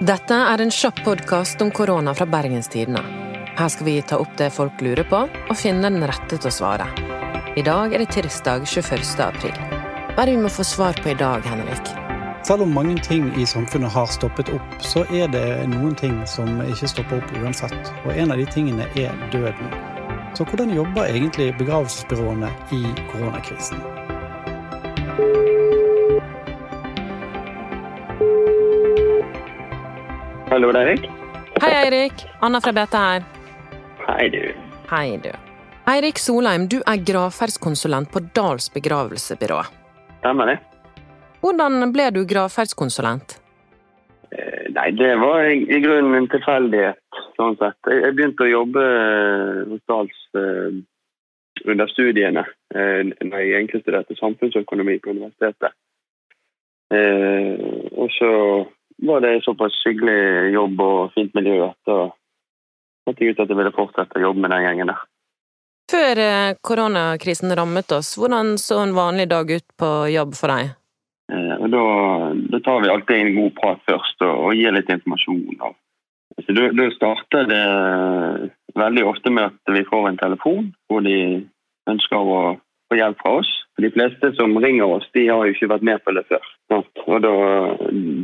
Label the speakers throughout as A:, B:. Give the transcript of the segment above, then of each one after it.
A: Dette er en kjapp podkast om korona fra Bergenstidene. Her skal vi ta opp det folk lurer på, og finne den rette til å svare. I dag er det tirsdag 21. april. Hva er det vi må få svar på i dag, Henrik?
B: Selv om mange ting i samfunnet har stoppet opp, så er det noen ting som ikke stopper opp uansett. Og en av de tingene er døden. Så hvordan jobber egentlig begravelsesbyråene i koronakrisen?
C: Hallo, det er Erik.
A: Hei, Eirik. Anna fra BT her.
C: Hei, du.
A: Hei, du. Eirik Solheim, du er gravferdskonsulent på Dals begravelsesbyrå.
C: Stemmer det?
A: Hvordan ble du gravferdskonsulent?
C: Eh, Nei, det var i grunnen en tilfeldighet, sånn sett. Jeg begynte å jobbe eh, hos Dals eh, under studiene, når jeg egentlig studerte samfunnsøkonomi på universitetet. Og så var det såpass hyggelig jobb og fint miljø at da fant jeg ut at jeg ville fortsette å jobbe med den gjengen der.
A: Før eh, koronakrisen rammet oss, hvordan så en vanlig dag ut på jobb for deg?
C: Eh, da, da tar vi alltid en god prat først og, og gir litt informasjon. Og. Da, da starter det veldig ofte med at vi får en telefon hvor de ønsker å få hjelp fra oss. De fleste som ringer oss, de har jo ikke vært med på det før. Sant? Og da,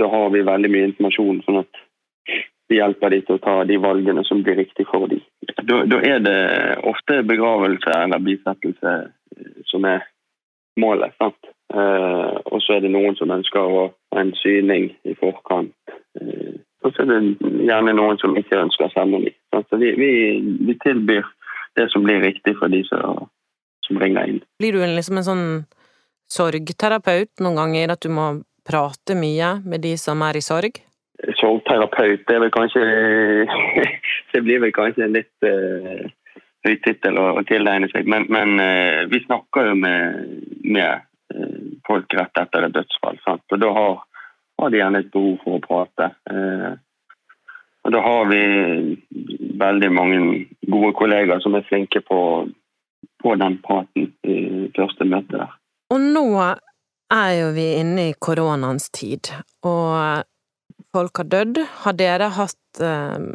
C: da har vi veldig mye informasjon, sånn at vi hjelper de til å ta de valgene som blir riktig for dem. Da, da er det ofte begravelse eller bisettelse eh, som er målet. sant? Eh, og så er det noen som ønsker å ha en syning i forkant. Eh, og så er det gjerne noen som ikke ønsker seremoni. Så vi, vi, vi tilbyr det som blir riktig for de som, som ringer inn.
A: Blir du liksom en sånn sorgterapeut noen ganger, at du må prate mye med de som er i sorg?
C: Sorgterapeut, det er vel kanskje Det blir vel kanskje en litt uh, høy tittel å, tilegne seg, men, men uh, vi snakker jo med, med uh, folk rett etter et dødsfall. Sant? Og da har, har de gjerne et behov for å prate. Uh, og da har vi veldig mange gode kollegaer som er flinke på, på den praten i første møte der.
A: Og nå er jo vi inne i koronaens tid, og folk har dødd. Har dere hatt eh,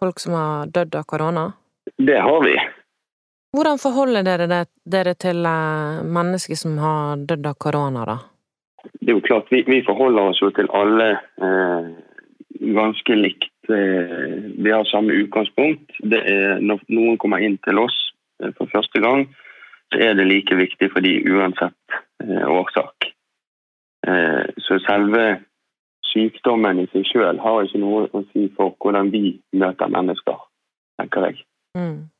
A: folk som har dødd av korona?
C: Det har vi.
A: Hvordan forholder dere det, dere til eh, mennesker som har dødd av korona, da?
C: det er jo klart, vi, vi forholder oss jo til alle eh, ganske likt. Eh, vi har samme utgangspunkt. Det er Når noen kommer inn til oss eh, for første gang, så er det like viktig for de uansett årsak. Eh, så selve sykdommen i seg selv har ikke noe å si for hvordan vi møter mennesker, tenker jeg.
A: Mm.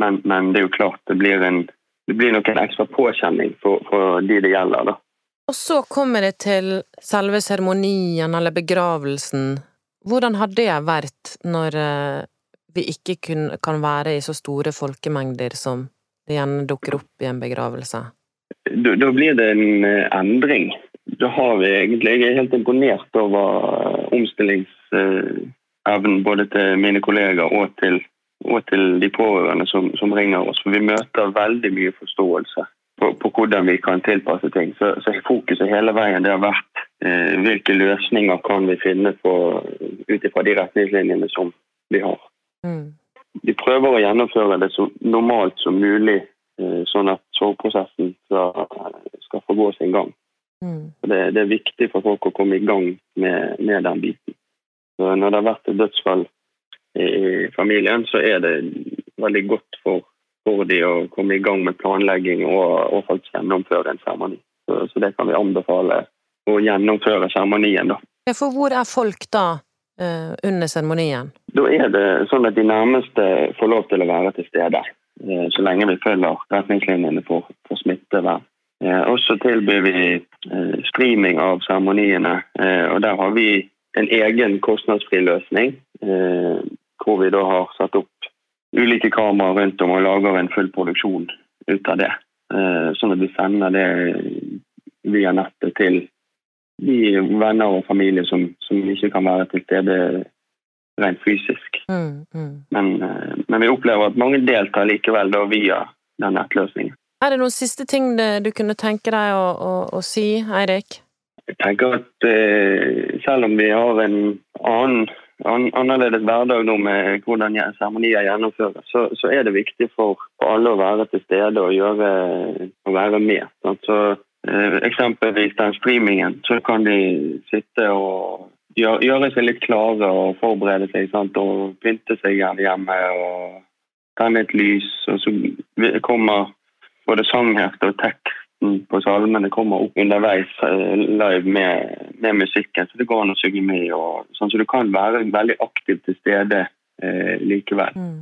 C: Men, men det er jo klart, det blir, en, det blir nok en ekstra påkjenning for, for de det gjelder. da.
A: Og så kommer det til selve seremonien eller begravelsen. Hvordan har det vært når eh, vi ikke kun, kan være i så store folkemengder som det gjerne dukker opp i en begravelse?
C: Da, blir det en eh, endring. Da har vi egentlig Jeg er helt imponert over eh, omstillingsevnen både til mine kolleger og til, og til de pårørende som, som ringer oss. For vi møter veldig mye forståelse på, på hvordan vi kan tilpasse ting. Så, så fokuset hele veien det har vært eh, hvilke løsninger kan vi finne ut ifra de retningslinjene som vi har.
A: Mm.
C: Vi prøver å gjennomføre det så normalt som mulig, eh, sånn at sorgprosessen skal, skal få gå sin gang.
A: Mm.
C: Det, det er viktig for folk å komme i gang med, med den biten. Så når det har vært et dødsfall i, i familien, så er det veldig godt for, for de å komme i gang med planlegging og, og faktisk gjennomføre en seremoni. Så, så det kan vi anbefale å gjennomføre seremonien, da.
A: Ja, For hvor er folk da eh, under seremonien?
C: Da er det sånn at de nærmeste får lov til å være til stede, eh, så lenge vi følger retningslinjene for, for smittevern. Eh, Og så tilbyr vi eh, streaming av seremoniene, eh, og der har vi en egen kostnadsfri løsning, eh, hvor vi da har satt opp ulike kameraer rundt om og lager en full produksjon ut av det. Eh, Sånn at vi sender det via nettet til de venner og familie som, som ikke kan være til stede rent fysisk.
A: Mm, mm.
C: Men, eh, men vi opplever at mange deltar likevel da via den nettløsningen.
A: Er det noen siste ting du kunne tenke deg å, å, å si, Eirik?
C: Jeg tenker at eh, selv om vi har en annen, an, annerledes hverdag nå med hvordan seremonier gjennomføres, så, så, er det viktig for, for, alle å være til stede og, gjøre, og være med. Så, eh, eksempelvis den streamingen, så kan de sitte og gjøre, gjøre seg litt klare og forberede seg sant? og pynte seg hjemme og tenne et lys. Og så kommer både sanghefte og teksten på salmene kommer opp underveis eh, live med, med, musikken, så det går an å synge med. Og, sånn, så du kan være veldig aktiv til stede eh, likevel. Mm.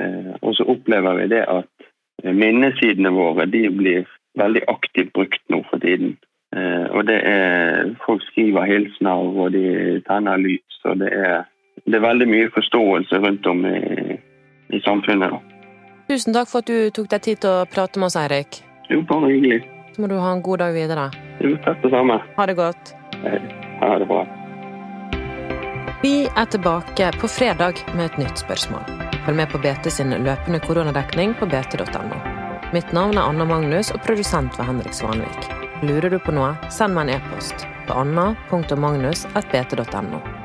C: Eh, og så opplever vi det at eh, minnesidene våre de blir veldig aktivt brukt nå for tiden. Eh, og det er Folk skriver hilsener, og de tenner lys. og det er, det er veldig mye forståelse rundt om i, i samfunnet. Da.
A: Tusen takk for at du tok deg tid til å prate med oss, Eirik.
C: Jo, bare hyggelig.
A: Så må du ha en god dag videre.
C: Jo, takk det samme.
A: Ha det godt.
C: Ha det bra.
A: Vi er tilbake på fredag med et nytt spørsmål. Følg med på BT sin løpende koronadekning på bt.no. Mitt navn er Anna Magnus, og produsent var Henrik Svanvik. Lurer du på noe, send meg en e-post på anna.magnus.bt.no.